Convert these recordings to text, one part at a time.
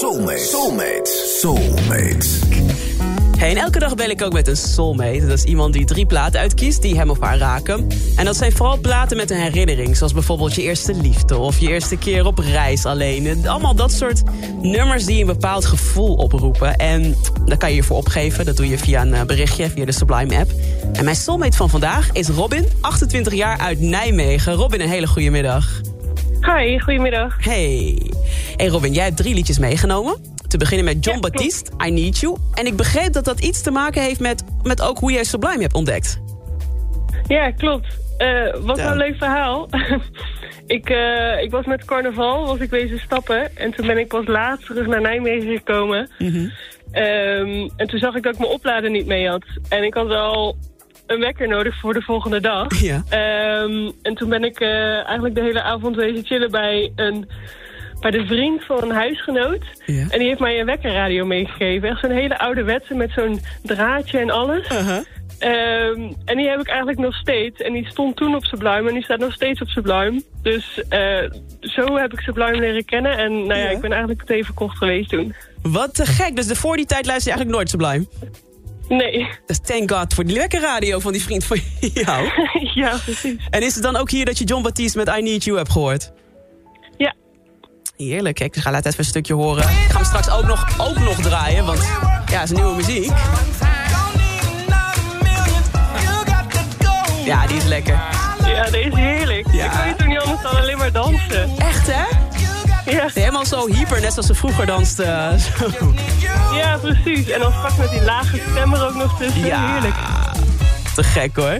Soulmate. Soulmate. Soulmate. Hey, en elke dag bel ik ook met een soulmate. Dat is iemand die drie platen uitkiest die hem of haar raken. En dat zijn vooral platen met een herinnering. Zoals bijvoorbeeld je eerste liefde of je eerste keer op reis alleen. Allemaal dat soort nummers die een bepaald gevoel oproepen. En daar kan je je voor opgeven. Dat doe je via een eh, berichtje, via de Sublime app. En mijn soulmate van vandaag is Robin, 28 jaar uit Nijmegen. Robin, een hele goede middag. Hi, goedemiddag. Hey. Hey Robin, jij hebt drie liedjes meegenomen. Te beginnen met John Ja. Baptiste, I Need You. En ik begreep dat dat iets te maken heeft met, met ook hoe jij Sublime hebt ontdekt. Ja, klopt. Eh, wat Ja. een leuk verhaal. ik, eh, ik was met carnaval, was ik wezen stappen. En toen ben ik pas laat terug naar Nijmegen gekomen. Mhm. Ehm, en toen zag ik dat ik mijn oplader niet mee had. En ik had wel een wekker nodig voor de volgende dag. Ja. Ehm, en toen ben ik eh, eigenlijk de hele avond wezen chillen bij een... Bij de vriend van een huisgenoot. Ja. En die heeft mij een wekkerradio meegegeven. Echt zo'n hele ouderwetse met zo'n draadje en alles. Ehm, en die heb ik eigenlijk nog steeds. En die stond toen op Sublime en die staat nog steeds op Sublime. Dus eh, zo heb ik Sublime leren kennen. En nou ja, Ja. ik ben eigenlijk meteen verkocht geweest toen. Wat te gek. Dus de voor die tijd luister je eigenlijk nooit Sublime. Nee, Dus thank god voor die lekker radio van die vriend van jou. ja precies. En is het dan ook hier dat je John Baptiste met I Need You hebt gehoord? Ja, Heerlijk. Kijk, dus ga laat even een stukje horen. Ik ga hem straks ook nog, ook nog draaien, want ja, het is nieuwe muziek. Ja, die is lekker. ja dat is heerlijk. Ja. Ik weet toen niet anders dan alleen maar dansen. Echt, hè? Ja, Helemaal zo hyper, net zoals ze vroeger danste. Ja precies. En dan straks met die lage stem er ook nog tussen. Ja, Heerlijk. te gek hoor.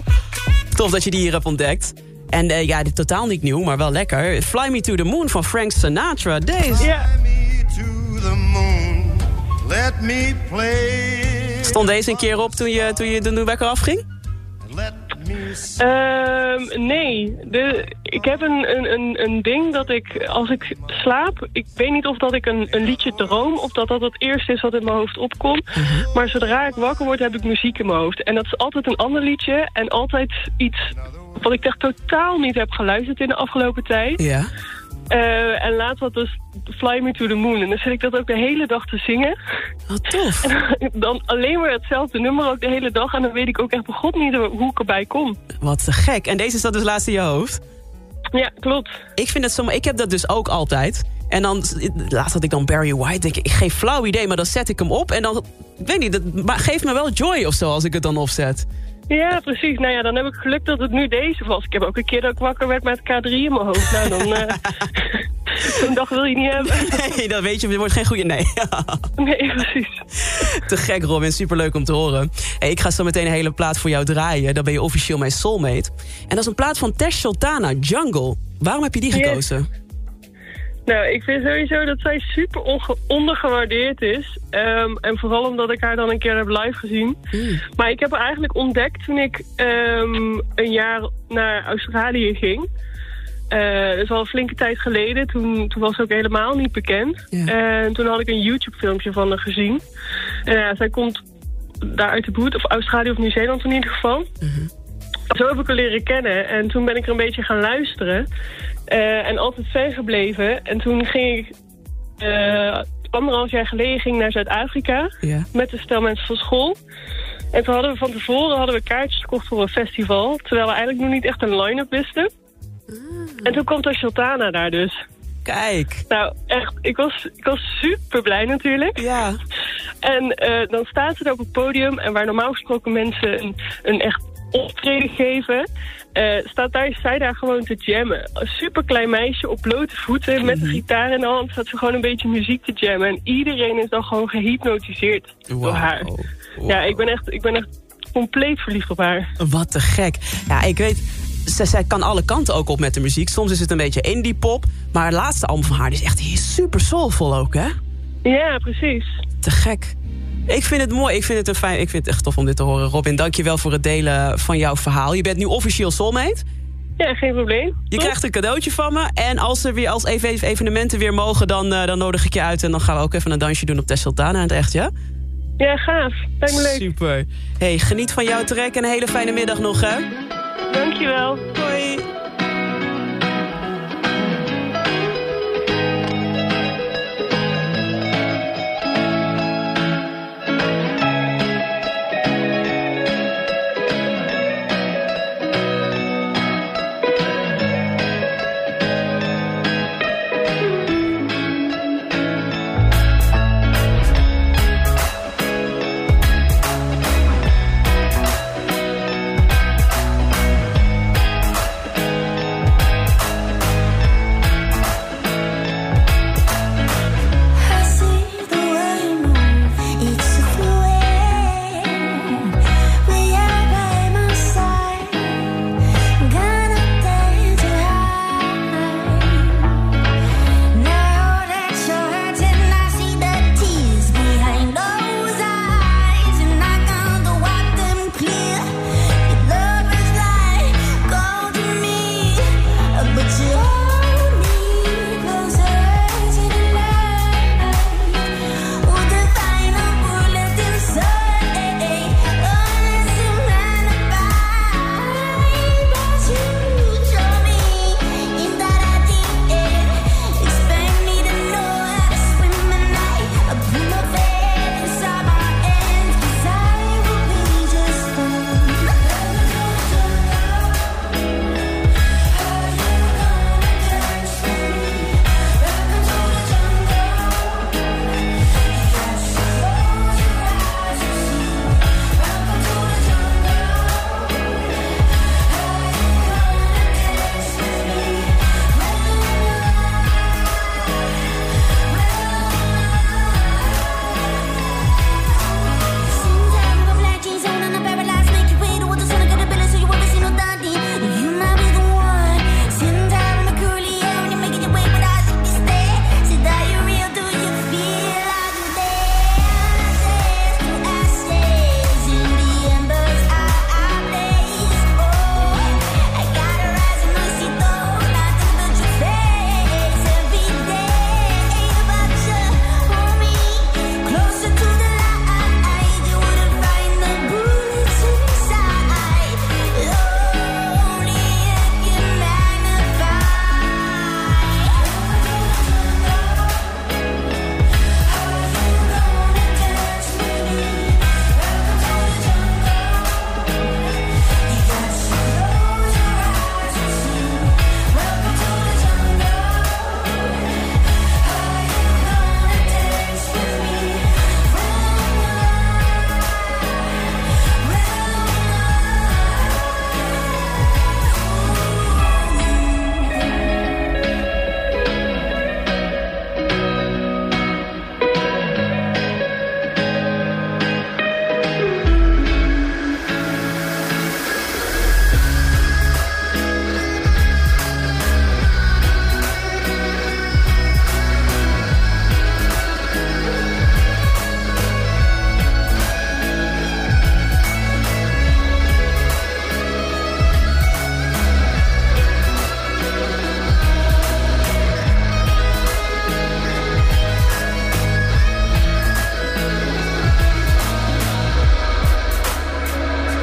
Tof dat je die hier hebt ontdekt. En eh, ja, dit totaal niet nieuw, maar wel lekker. Fly Me to the Moon van Frank Sinatra. Deze. Ja, me to the moon. Let me play. Stond deze een keer op toen je, toen je de afging? Ehm, nee, de, ik heb een, een, een, ding dat ik, als ik slaap... Ik weet niet of dat ik een, een liedje droom... of dat dat het eerste is wat in mijn hoofd opkomt. Maar zodra ik wakker word, heb ik muziek in mijn hoofd. En dat is altijd een ander liedje en altijd iets... wat ik echt totaal niet heb geluisterd in de afgelopen tijd. Ja. Eh, en laatst was dus Fly Me to the Moon. En dan zit ik dat ook de hele dag te zingen. Wat tof. dan alleen maar hetzelfde nummer ook de hele dag. En dan weet ik ook echt begot niet hoe ik erbij kom. Wat te gek. En deze staat dus laatst in je hoofd? Ja, klopt. Ik vind het zo, ik heb dat dus ook altijd. En dan, laatst had ik dan Barry White, denk ik, ik geef flauw idee, maar dan zet ik hem op. En dan, ik weet niet, dat geeft me wel joy of zo als ik het dan opzet. Ja, precies. Nou ja, dan heb ik geluk dat het nu deze was. Ik heb ook een keer dat ik wakker werd met K3 in mijn hoofd. Nou, dan... eh Zo'n dag wil je niet hebben. Nee, dat weet je, er wordt geen goede, nee. Nee, precies. te gek Robin, superleuk om te horen. Hey, ik ga zo meteen een hele plaat voor jou draaien, dan ben je officieel mijn soulmate. En dat is een plaat van Tesh Sultana, Jungle. Waarom heb je die Yes. Nou, ik vind sowieso dat zij super ondergewaardeerd is. Ehm, en vooral omdat ik haar dan een keer heb live gezien. Maar ik heb haar eigenlijk ontdekt toen ik ehm, een jaar naar Australië ging. Eh, dat is al een flinke tijd geleden. Toen, toen was ze ook helemaal niet bekend. Ja. En toen had ik een YouTube-filmpje van haar gezien. En ja, zij komt daar uit de buurt, of Australië of Nieuw-Zeeland in ieder geval. Heb ik haar leren kennen. En toen ben ik er een beetje gaan luisteren. Eh, en altijd ver gebleven. En toen ging ik... eh, anderhalf jaar geleden ging ik naar Zuid-Afrika. Ja. Met een stel mensen van school. En toen hadden we van tevoren hadden we kaartjes gekocht voor een festival. Terwijl we eigenlijk nog niet echt een line-up wisten. En toen komt er Sultana daar dus. Kijk. Nou, echt, ik was, ik was super blij natuurlijk. Ja. En eh, dan staat ze er op het podium en waar normaal gesproken mensen een, een echt optreden geven, eh, staat daar, zij daar gewoon te jammen. Een super klein meisje op blote voeten met een gitaar in de hand staat ze gewoon een beetje muziek te jammen. En iedereen is dan gewoon gehypnotiseerd door haar. Ja, ik ben, echt, ik ben echt compleet verliefd op haar. Wat te gek. Ja, ik weet, zij, zij kan alle kanten ook op met de muziek. Soms is het een beetje indie pop. Maar het laatste album van haar is echt super soulvol ook, hè? Ja, precies. Te gek. Ik vind het mooi. Ik vind het, een fijn, ik vind het echt tof om dit te horen. Robin, dank je wel voor het delen van jouw verhaal. Je bent nu officieel soulmate. Ja, geen probleem. Je krijgt een cadeautje van me. En als er weer als even evenementen weer mogen, dan, uh, dan nodig ik je uit. En dan gaan we ook even een dansje doen op Tesseltana in het echt, ja? Ja, gaaf. Lijkt me leuk. Super. Hey, geniet van jouw trek en een hele fijne middag nog, hè? Dankjewel. Hoi.